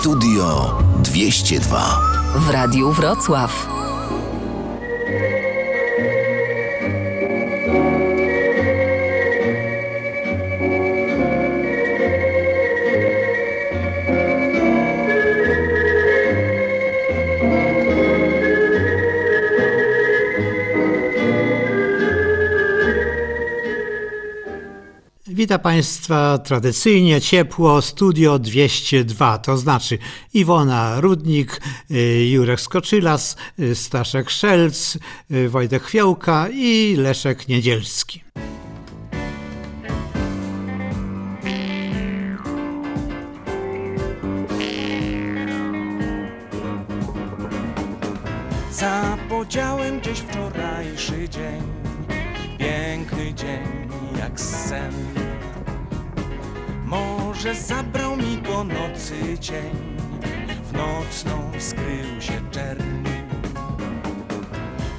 Studio 202 w Radiu Wrocław. Witam Państwa tradycyjnie ciepło, studio 202, to znaczy Iwona Rudnik, y, Jurek Skoczylas, y, Staszek Szelc, y, Wojtek Chwiołka i Leszek Niedzielski. Zapodziałem gdzieś wczorajszy dzień, piękny dzień jak sen. Może zabrał mi go nocy cień, w nocną skrył się czerń.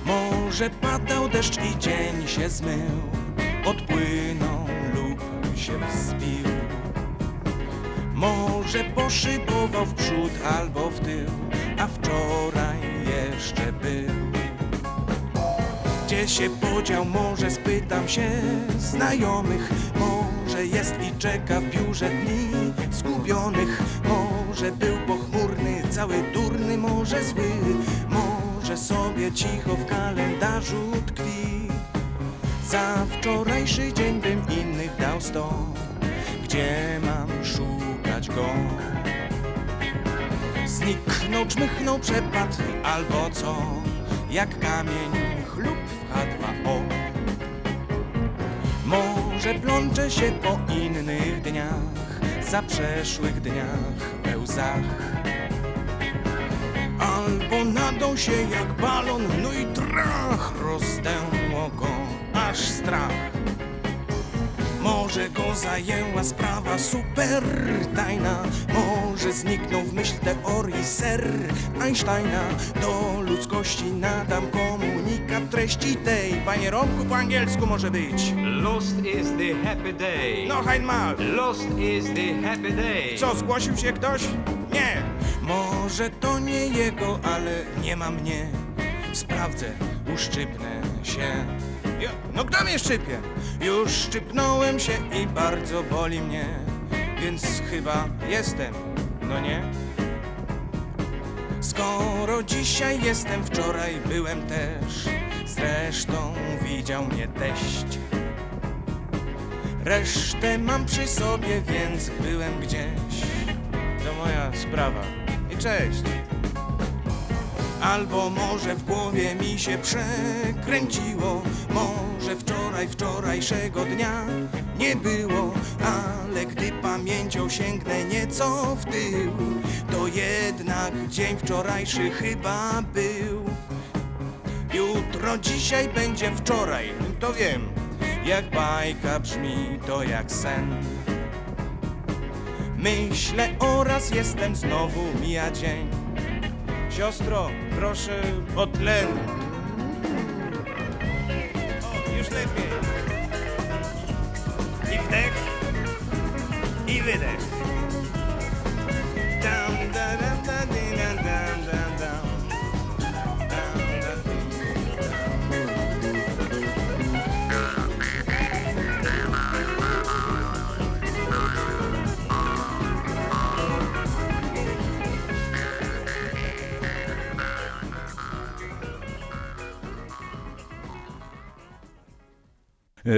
Może padał deszcz i dzień się zmył, odpłynął lub się wzbił. Może poszybował w przód albo w tył, a wczoraj jeszcze był. Gdzie się podział, może spytam się znajomych, jest i czeka w biurze dni zgubionych, może był pochmurny, cały durny, może zły, może sobie cicho w kalendarzu tkwi. Za wczorajszy dzień bym innych dał sto, gdzie mam szukać go? Zniknął, czmychnął, przepadł albo co, jak kamień chlub w H2O. Może plączę się po innych dniach, za przeszłych dniach we łzach. Albo nadą się jak balon, no i trach, rozdęło go aż strach. Może go zajęła sprawa super tajna. Może zniknął w myśl teorii ser Einsteina. Do ludzkości nadam komunikat treści tej. Panie Romku po angielsku może być. Lost is the happy day. No einmal Lost is the happy day. Co, zgłosił się ktoś? Nie. Może to nie jego, ale nie ma mnie. Sprawdzę, uszczypnę się Jo, No kto mnie szczypie? Już szczypnąłem się i bardzo boli mnie. Więc chyba jestem, no nie? Skoro dzisiaj jestem, wczoraj byłem też. Zresztą widział mnie teść. Resztę mam przy sobie, więc byłem gdzieś. To moja sprawa. I cześć Albo może w głowie mi się przekręciło. Może wczoraj, wczorajszego dnia nie było Ale gdy pamięcią sięgnę nieco w tył To jednak dzień wczorajszy chyba był. Jutro, dzisiaj będzie wczoraj, to wiem. Jak bajka brzmi, to jak sen. Myślę oraz jestem znowu mija dzień. Siostro, proszę o tlen.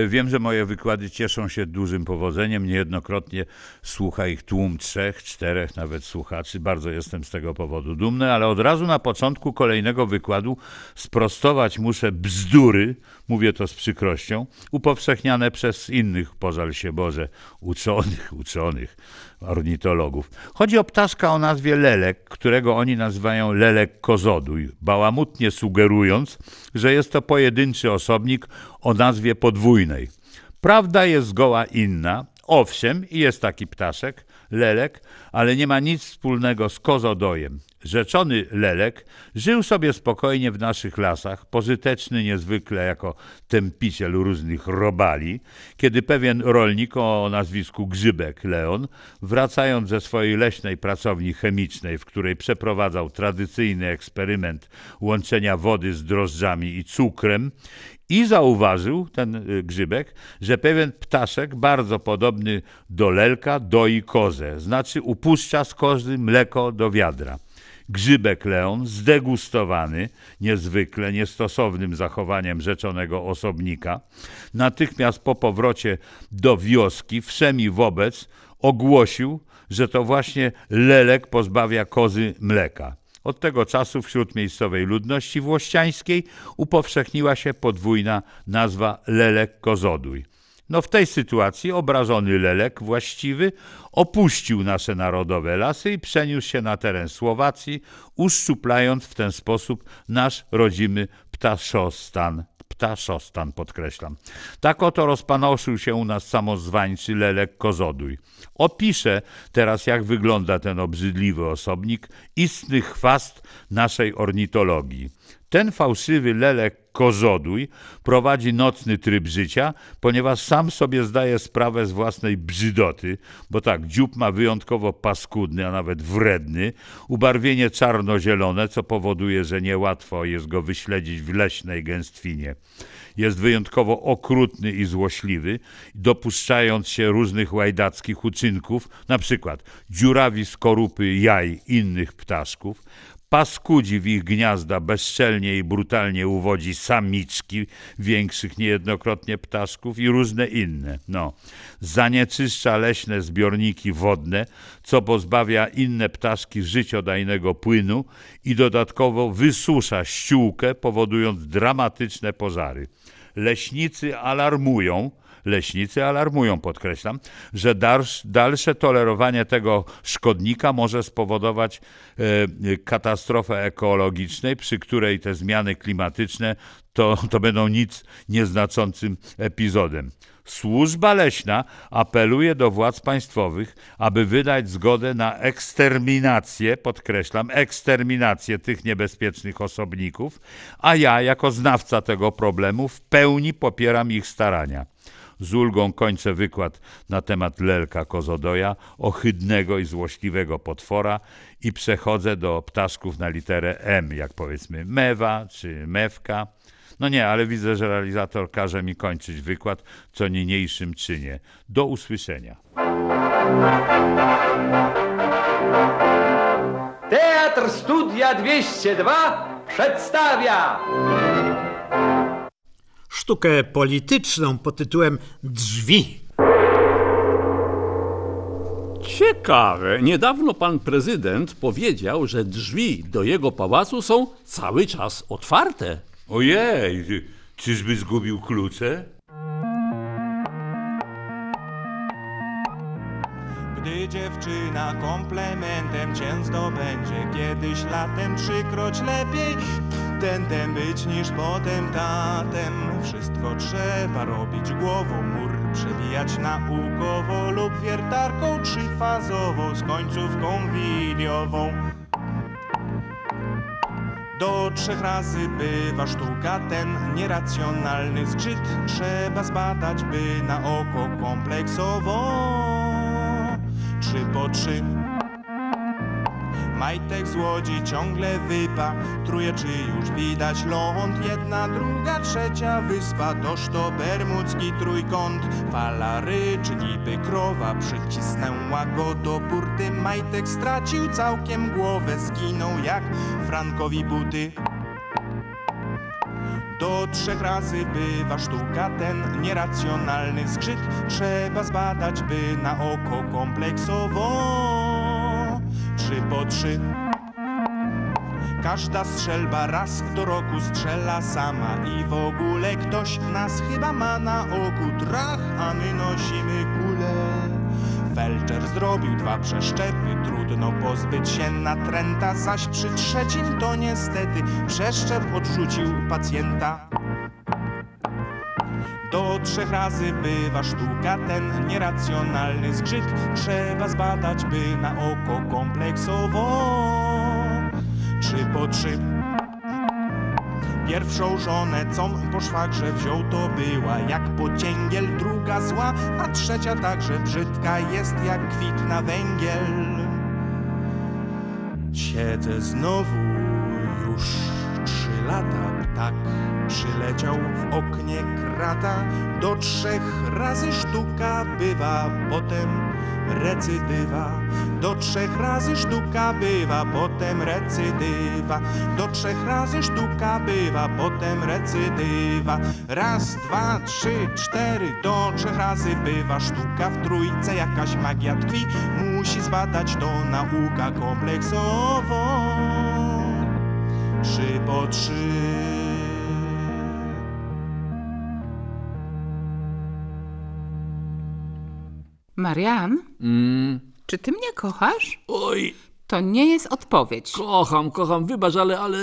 Wiem, że moje wykłady cieszą się dużym powodzeniem. Niejednokrotnie słucha ich tłum trzech, czterech nawet słuchaczy. Bardzo jestem z tego powodu dumny, ale od razu na początku kolejnego wykładu sprostować muszę bzdury, mówię to z przykrością, upowszechniane przez innych, pożal się Boże, uczonych, uczonych, ornitologów. Chodzi o ptaszka o nazwie lelek, którego oni nazywają lelek kozoduj, bałamutnie sugerując, że jest to pojedynczy osobnik o nazwie podwójnej. Prawda jest zgoła inna. Owszem, jest taki ptaszek, lelek, ale nie ma nic wspólnego z kozodojem. Rzeczony lelek żył sobie spokojnie w naszych lasach, pożyteczny niezwykle jako tępiciel różnych robali, kiedy pewien rolnik o nazwisku Grzybek Leon, wracając ze swojej leśnej pracowni chemicznej, w której przeprowadzał tradycyjny eksperyment łączenia wody z drożdżami i cukrem i zauważył ten y, grzybek, że pewien ptaszek bardzo podobny do lelka doi kozę, znaczy upuszcza z kozy mleko do wiadra. Grzybek Leon, zdegustowany niezwykle niestosownym zachowaniem rzeczonego osobnika, natychmiast po powrocie do wioski wszemi wobec ogłosił, że to właśnie lelek pozbawia kozy mleka. Od tego czasu wśród miejscowej ludności włościańskiej upowszechniła się podwójna nazwa Lelek Kozodój. No w tej sytuacji obrażony Lelek właściwy opuścił nasze narodowe lasy i przeniósł się na teren Słowacji, uszczuplając w ten sposób nasz rodzimy ptaszostan. Ptaszostan podkreślam. Tak oto rozpanoszył się u nas samozwańczy Lelek Kozodój. Opiszę teraz, jak wygląda ten obrzydliwy osobnik, istny chwast naszej ornitologii. Ten fałszywy lelek kozodój prowadzi nocny tryb życia, ponieważ sam sobie zdaje sprawę z własnej brzydoty, bo tak, dziób ma wyjątkowo paskudny, a nawet wredny, ubarwienie czarno-zielone, co powoduje, że niełatwo jest go wyśledzić w leśnej gęstwinie. Jest wyjątkowo okrutny i złośliwy, dopuszczając się różnych łajdackich uczynków, na przykład dziurawi skorupy jaj innych ptaszków, paskudzi w ich gniazda, bezczelnie i brutalnie uwodzi samiczki większych niejednokrotnie ptaszków i różne inne. No. Zanieczyszcza leśne zbiorniki wodne, co pozbawia inne ptaszki życiodajnego płynu i dodatkowo wysusza ściółkę, powodując dramatyczne pożary. Leśnicy alarmują, Leśnicy alarmują, podkreślam, że dalsze tolerowanie tego szkodnika może spowodować e, katastrofę ekologicznej, przy której te zmiany klimatyczne to, to będą nic nieznaczącym epizodem. Służba leśna apeluje do władz państwowych, aby wydać zgodę na eksterminację, podkreślam, eksterminację tych niebezpiecznych osobników, a ja, jako znawca tego problemu, w pełni popieram ich starania. Z ulgą kończę wykład na temat lelka kozodoja, ohydnego i złośliwego potwora i przechodzę do ptaszków na literę M, jak powiedzmy mewa czy mewka. No nie, ale widzę, że realizator każe mi kończyć wykład, co niniejszym czynię. Do usłyszenia. Teatr Studia 202 przedstawia sztukę polityczną pod tytułem Drzwi. Ciekawe. Niedawno pan prezydent powiedział, że drzwi do jego pałacu są cały czas otwarte. Ojej, czyżby zgubił klucze? Gdy dziewczyna komplementem cię zdobędzie Kiedyś latem trzykroć lepiej Tentem być niż potem tatem Wszystko trzeba robić głową Mur przebijać naukowo Lub wiertarką trzyfazową Z końcówką wiliową do trzech razy bywa sztuka ten nieracjonalny zgrzyt Trzeba zbadać, by na oko kompleksowo. Trzy po trzy. Majtek z łodzi ciągle wypa, truje czy już widać ląd. Jedna, druga, trzecia wyspa, toż to bermudzki trójkąt. Fala ryczy niby krowa, przycisnęła go do burty. Majtek stracił całkiem głowę, zginął jak Frankowi buty. Do trzech razy bywa sztuka ten nieracjonalny zgrzyt Trzeba zbadać, by na oko kompleksowo Trzy po trzy. Każda strzelba raz do roku strzela sama I w ogóle ktoś nas chyba ma na oku. Trach, a my nosimy kulę Felczer zrobił dwa przeszczepy, trudno pozbyć się natręta, zaś przy trzecim to niestety przeszczep odrzucił pacjenta. Do trzech razy bywa sztuka ten nieracjonalny zgrzyt. Trzeba zbadać, by na oko kompleksowo. Trzy po trzy. Pierwszą żonę, com po szwagrze wziął, to była jak pocięgiel, druga zła, a trzecia także brzydka jest jak kwit na węgiel. Siedzę znowu już trzy lata, ptak przyleciał w oknie krata, do trzech razy sztuka bywa, potem recydywa. Do trzech razy sztuka bywa, potem recydywa. Do trzech razy sztuka bywa, potem recydywa. Raz, dwa, trzy, cztery, do trzech razy bywa sztuka w trójce. Jakaś magia tkwi, musi zbadać to nauka kompleksowo. Trzy po trzy. Marian, czy ty mnie kochasz? Oj, To nie jest odpowiedź. kocham, kocham, wybacz, ale, ale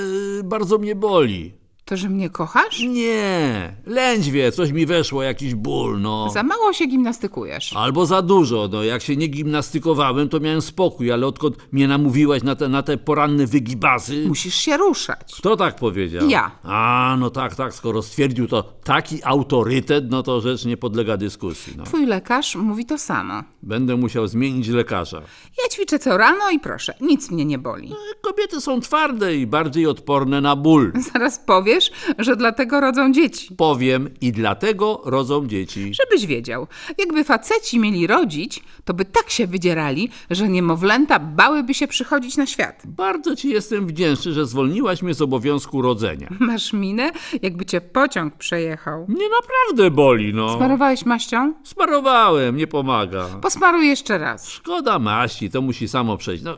bardzo mnie boli. To, że mnie kochasz? Nie, lędźwie, coś mi weszło, jakiś ból, no. Za mało się gimnastykujesz. Albo za dużo, no jak się nie gimnastykowałem, to miałem spokój, ale odkąd mnie namówiłaś na te, na te poranne wygibasy... Musisz się ruszać. Kto tak powiedział? Ja. A, no tak, tak, skoro stwierdził to taki autorytet, no to rzecz nie podlega dyskusji, no. Twój lekarz mówi to samo. Będę musiał zmienić lekarza. Ja ćwiczę co rano i proszę, nic mnie nie boli. Kobiety są twarde i bardziej odporne na ból. Zaraz powiesz, że dlatego rodzą dzieci. Powiem i dlatego rodzą dzieci. Żebyś wiedział, jakby faceci mieli rodzić, to by tak się wydzierali, że niemowlęta bałyby się przychodzić na świat. Bardzo ci jestem wdzięczny, że zwolniłaś mnie z obowiązku rodzenia. Masz minę, jakby cię pociąg przejechał. Mnie naprawdę boli, no. Smarowałeś maścią? Smarowałem, nie pomaga. Posmaruj jeszcze raz. Szkoda maści, to musi samo przejść. No,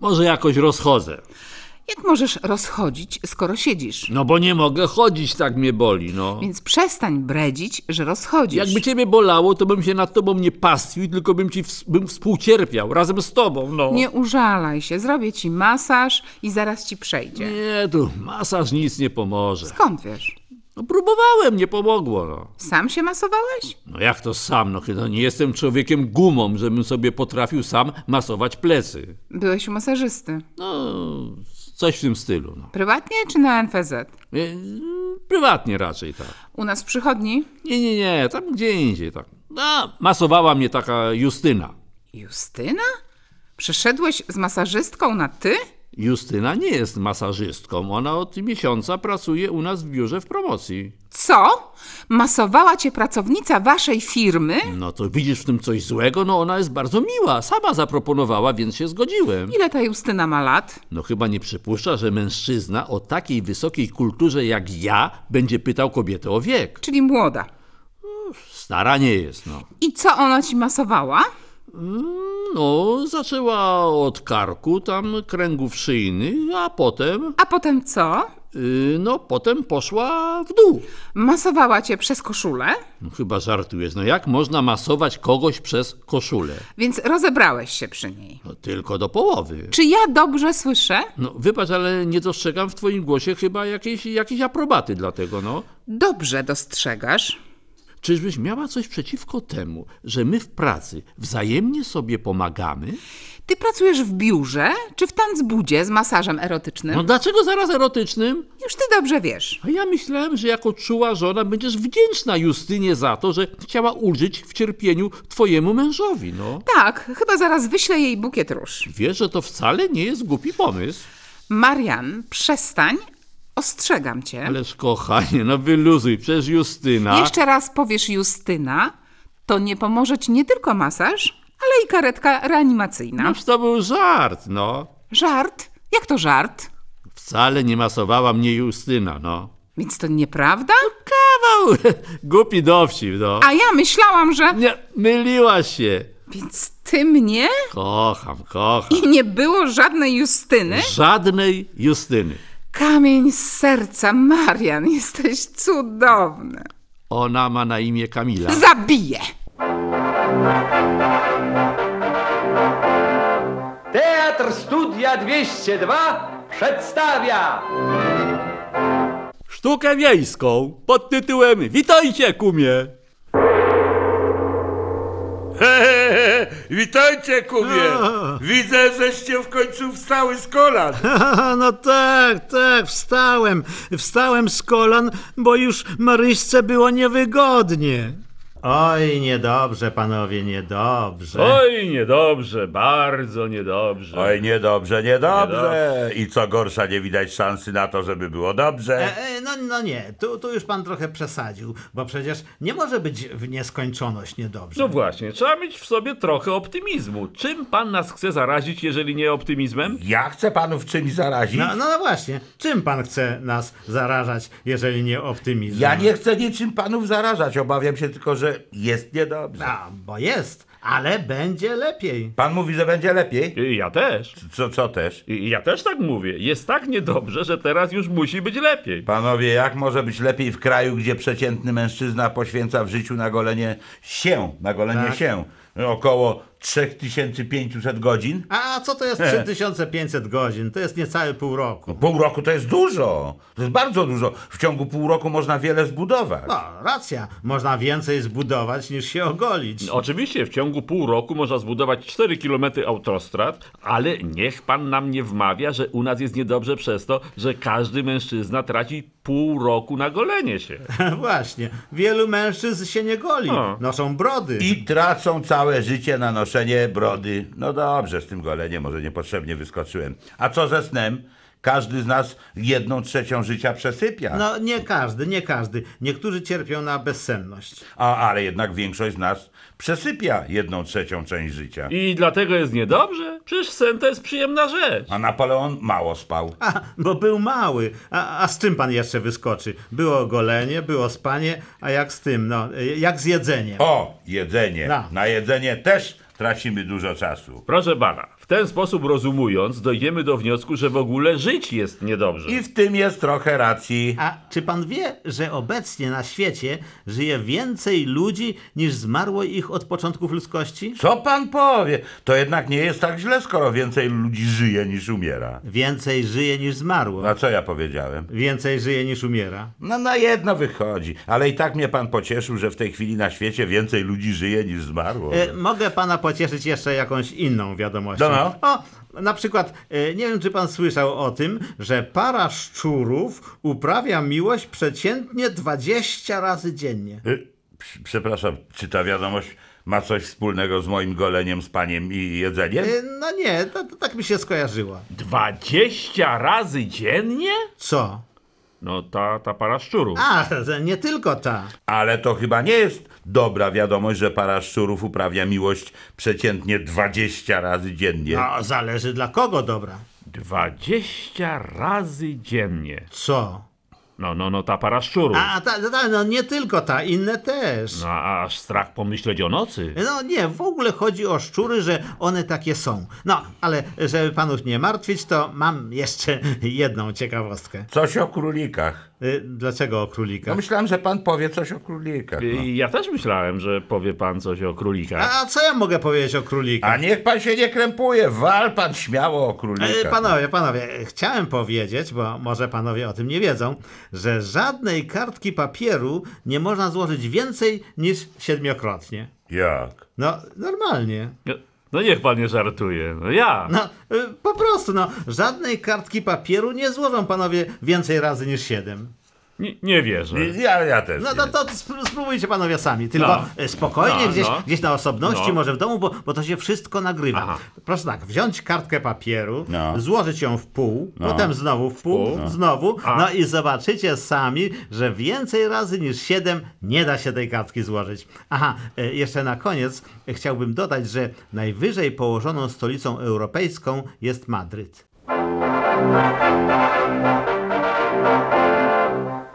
może jakoś rozchodzę. Jak możesz rozchodzić, skoro siedzisz? No bo nie mogę chodzić, tak mnie boli, no. Więc przestań bredzić, że rozchodzisz. Jakby ciebie bolało, to bym się nad tobą nie pastwił, tylko bym ci bym współcierpiał razem z tobą, no. Nie użalaj się, zrobię ci masaż i zaraz ci przejdzie. Nie, tu masaż nic nie pomoże. Skąd wiesz? No próbowałem, nie pomogło, no. Sam się masowałeś? No jak to sam, no chyba nie jestem człowiekiem gumą, żebym sobie potrafił sam masować plecy. Byłeś u masażysty. No, coś w tym stylu, no. Prywatnie czy na NFZ? E, Prywatnie raczej, tak. U nas w przychodni? Nie, nie, nie, tam gdzie indziej, tak. No, masowała mnie taka Justyna. Justyna? Przeszedłeś z masażystką na ty? Justyna nie jest masażystką, ona od miesiąca pracuje u nas w biurze w promocji. Co? Masowała cię pracownica waszej firmy? No to widzisz w tym coś złego? No ona jest bardzo miła, sama zaproponowała, więc się zgodziłem. Ile ta Justyna ma lat? No chyba nie przypuszcza, że mężczyzna o takiej wysokiej kulturze jak ja będzie pytał kobietę o wiek. Czyli młoda. Stara nie jest, no. I co ona ci masowała? No, zaczęła od karku, tam kręgów szyjnych, a potem, A potem co? yy, no potem poszła w dół. Masowała cię przez koszulę? No, chyba żartujesz, no jak można masować kogoś przez koszulę? Więc rozebrałeś się przy niej. No tylko do połowy. Czy ja dobrze słyszę? No wybacz, ale nie dostrzegam w twoim głosie chyba jakiejś, jakiejś aprobaty dla tego, no. Dobrze dostrzegasz. Czyżbyś miała coś przeciwko temu, że my w pracy wzajemnie sobie pomagamy? Ty pracujesz w biurze czy w tanzbudzie z masażem erotycznym? No dlaczego zaraz erotycznym? Już ty dobrze wiesz. A ja myślałem, że jako czuła żona będziesz wdzięczna Justynie za to, że chciała ulżyć w cierpieniu twojemu mężowi, no. Tak, chyba zaraz wyślę jej bukiet róż. Wiesz, że to wcale nie jest głupi pomysł. Marian, przestań. Ostrzegam cię. Ależ kochanie, no wyluzuj, przecież Justyna... Jeszcze raz powiesz Justyna, to nie pomoże ci nie tylko masaż, ale i karetka reanimacyjna. No to był żart, no. Żart? Jak to żart? Wcale nie masowała mnie Justyna, no. Więc to nieprawda? Kawał, głupi dowcip, no. A ja myślałam, że... Nie, myliłaś się. Więc ty mnie? Kocham, kocham. I nie było żadnej Justyny? Żadnej Justyny. Kamień z serca, Marian, jesteś cudowny. Ona ma na imię Kamila. Zabiję! Teatr Studia 202 przedstawia sztukę wiejską pod tytułem Witajcie, kumie! Witajcie, kumie! Widzę, żeście w końcu wstały z kolan. No tak, tak, wstałem. Wstałem z kolan, bo już Maryśce było niewygodnie. Oj, niedobrze, panowie, niedobrze. Oj, niedobrze, bardzo niedobrze. Oj, niedobrze, niedobrze. I co gorsza, nie widać szansy na to, żeby było dobrze. E, e, no, no nie, tu, tu już pan trochę przesadził, bo przecież nie może być w nieskończoność niedobrze. No właśnie, trzeba mieć w sobie trochę optymizmu. Czym pan nas chce zarazić, jeżeli nie optymizmem? Ja chcę panów czymś zarazić. No, no, no właśnie, czym pan chce nas zarażać, jeżeli nie optymizm? Ja nie chcę niczym panów zarażać. Obawiam się tylko, że jest niedobrze. A, bo jest, ale będzie lepiej. Pan mówi, że będzie lepiej? I Ja też. Co, co też? I Ja też tak mówię. Jest tak niedobrze, że teraz już musi być lepiej. Panowie, jak może być lepiej w kraju, gdzie przeciętny mężczyzna poświęca w życiu na golenie się, na golenie Tak. się, około 3500 godzin? A co to jest 3500 godzin? To jest niecałe pół roku. Pół roku to jest dużo. To jest bardzo dużo. W ciągu pół roku można wiele zbudować. No, racja, można więcej zbudować niż się ogolić. Oczywiście w ciągu pół roku można zbudować 4 km autostrad, ale niech pan nam nie wmawia, że u nas jest niedobrze przez to, że każdy mężczyzna traci pół roku na golenie się. Właśnie, wielu mężczyzn się nie goli, O. noszą brody. I tracą całe życie na noszenie brody. No dobrze, z tym goleniem może niepotrzebnie wyskoczyłem. A co ze snem? Każdy z nas jedną trzecią życia przesypia. No nie każdy, nie każdy. Niektórzy cierpią na bezsenność. A, ale jednak większość z nas przesypia jedną trzecią część życia. I dlatego jest niedobrze? Przecież sen to jest przyjemna rzecz. A Napoleon mało spał. A, bo był mały. A, a z czym pan jeszcze wyskoczy? Było golenie, było spanie, a jak z tym? No, jak z jedzeniem. O, jedzenie. No. Na jedzenie też tracimy dużo czasu. Proszę pana, w ten sposób rozumując, dojdziemy do wniosku, że w ogóle żyć jest niedobrze. I w tym jest trochę racji. A czy pan wie, że obecnie na świecie żyje więcej ludzi niż zmarło ich od początków ludzkości? Co pan powie? To jednak nie jest tak źle, skoro więcej ludzi żyje niż umiera. Więcej żyje niż zmarło. A co ja powiedziałem? Więcej żyje niż umiera. No na jedno wychodzi, ale i tak mnie pan pocieszył, że w tej chwili na świecie więcej ludzi żyje niż zmarło. E, mogę pana pocieszyć jeszcze jakąś inną wiadomością. No, O, na przykład, e, nie wiem, czy pan słyszał o tym, że para szczurów uprawia miłość przeciętnie 20 razy dziennie. Y, prz- Przepraszam, czy ta wiadomość ma coś wspólnego z moim goleniem, spaniem i jedzeniem? E, no nie, to, to tak mi się skojarzyło. 20 razy dziennie? Co? No ta, ta para szczurów. A, nie tylko ta. Ale to chyba nie jest dobra wiadomość, że para szczurów uprawia miłość przeciętnie 20 razy dziennie. No, zależy dla kogo dobra. 20 razy dziennie. Co? No, no, no ta para szczurów. A, ta, ta, no nie tylko ta, inne też. No, a aż strach pomyśleć o nocy. No nie, w ogóle chodzi o szczury, że one takie są. No, ale żeby panów nie martwić, to mam jeszcze jedną ciekawostkę. Coś o królikach. Y, Dlaczego o No królikach? myślałem, że pan powie coś o królikach. No. I Ja też myślałem, że powie pan coś o królikach. A co ja mogę powiedzieć o królikach? A niech pan się nie krępuje, wal pan śmiało o królikach. Panowie, panowie, chciałem powiedzieć, bo może panowie o tym nie wiedzą, że żadnej kartki papieru nie można złożyć więcej niż siedmiokrotnie. Jak? No, normalnie. No, No niech pan nie żartuje. No ja. No, y, po prostu, no, żadnej kartki papieru nie złożą panowie więcej razy niż siedem. Nie, nie wierzę. Ja, ja też. No nie. to, to spró- spróbujcie panowie sami, tylko No. y, spokojnie, No, gdzieś, no. gdzieś na osobności, No. może w domu, bo, bo to się wszystko nagrywa. Aha. Proszę tak, wziąć kartkę papieru, No. złożyć ją w pół, potem znowu w pół, pół. znowu, A. no i zobaczycie sami, że więcej razy niż siedem nie da się tej kartki złożyć. Aha, y, jeszcze na koniec chciałbym dodać, że najwyżej położoną stolicą europejską jest Madryt.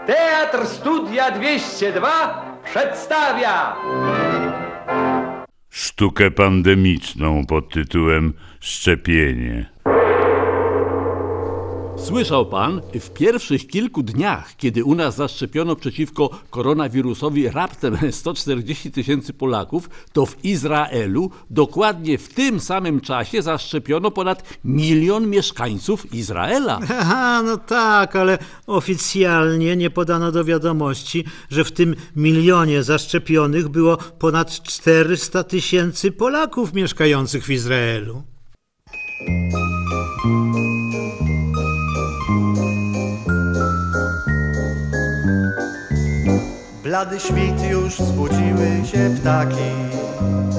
Teatr Studia 202 przedstawia Sztukę pandemiczną pod tytułem Szczepienie. Słyszał pan, w pierwszych kilku dniach, kiedy u nas zaszczepiono przeciwko koronawirusowi raptem 140 tysięcy Polaków, to w Izraelu dokładnie w tym samym czasie zaszczepiono ponad milion mieszkańców Izraela. Aha, no tak, ale oficjalnie nie podano do wiadomości, że w tym milionie zaszczepionych było ponad 400 tysięcy Polaków mieszkających w Izraelu. Blady świt już zbudziły się ptaki.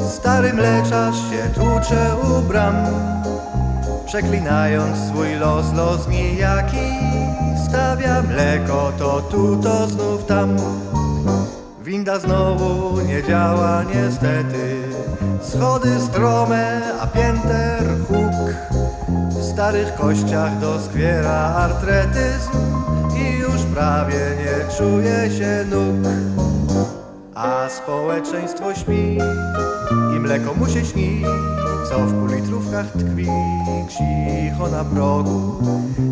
Stary mleczarz się tłucze u bram Przeklinając swój los, los nijaki. Stawia mleko to tu, to znów tam. Winda znowu nie działa niestety. Schody strome, a pięter huk W starych kościach doskwiera artretyzm I już prawie nie czuje się nóg. A społeczeństwo śpi i mleko mu się śni Co w półlitrówkach tkwi. Cicho na progu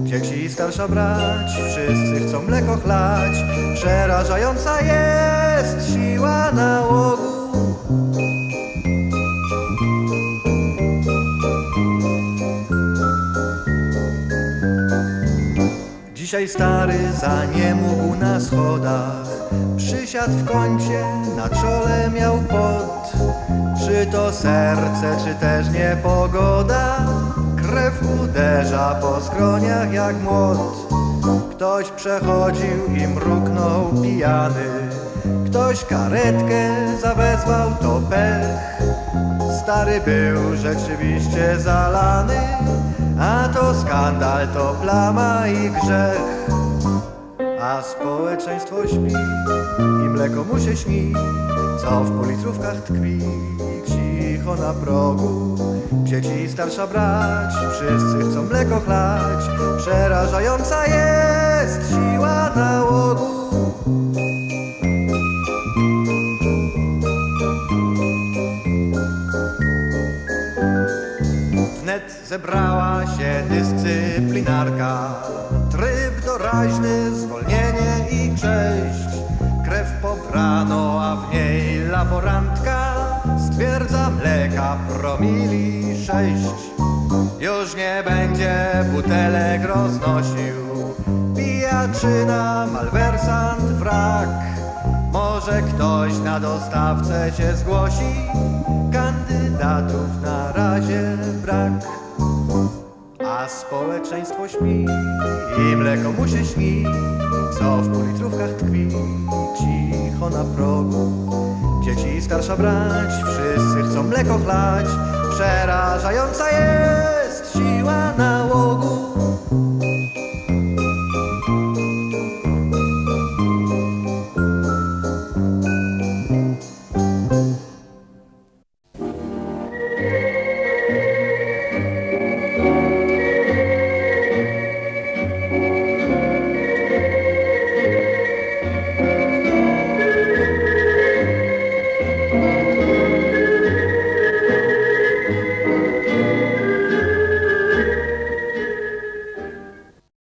Dzieci i starsza brać, wszyscy chcą mleko chlać. Przerażająca jest siła nałogu Dzisiaj stary za nie mógł na schodach Przysiadł w kącie, na czole miał pot. Czy to serce, czy też niepogoda? Krew uderza po skroniach jak młot. Ktoś przechodził i mruknął pijany. Ktoś karetkę zawezwał, to pech. Stary był rzeczywiście zalany A to skandal, to plama i grzech. A społeczeństwo śpi i mleko mu się śni Co w politrówkach tkwi. Cicho na progu Dzieci i starsza brać, wszyscy chcą mleko chlać. Przerażająca jest siła nałogu. Wnet Już nie będzie butelek roznosił. Pijaczyna, malwersant, wrak. Może ktoś na dostawcę się zgłosi. Kandydatów na razie brak. A społeczeństwo śpi I mleko mu się śni. Co w półlitrówkach tkwi Cicho na progu. Dzieci starsza brać Wszyscy chcą mleko chlać. Przerażająca jest はない。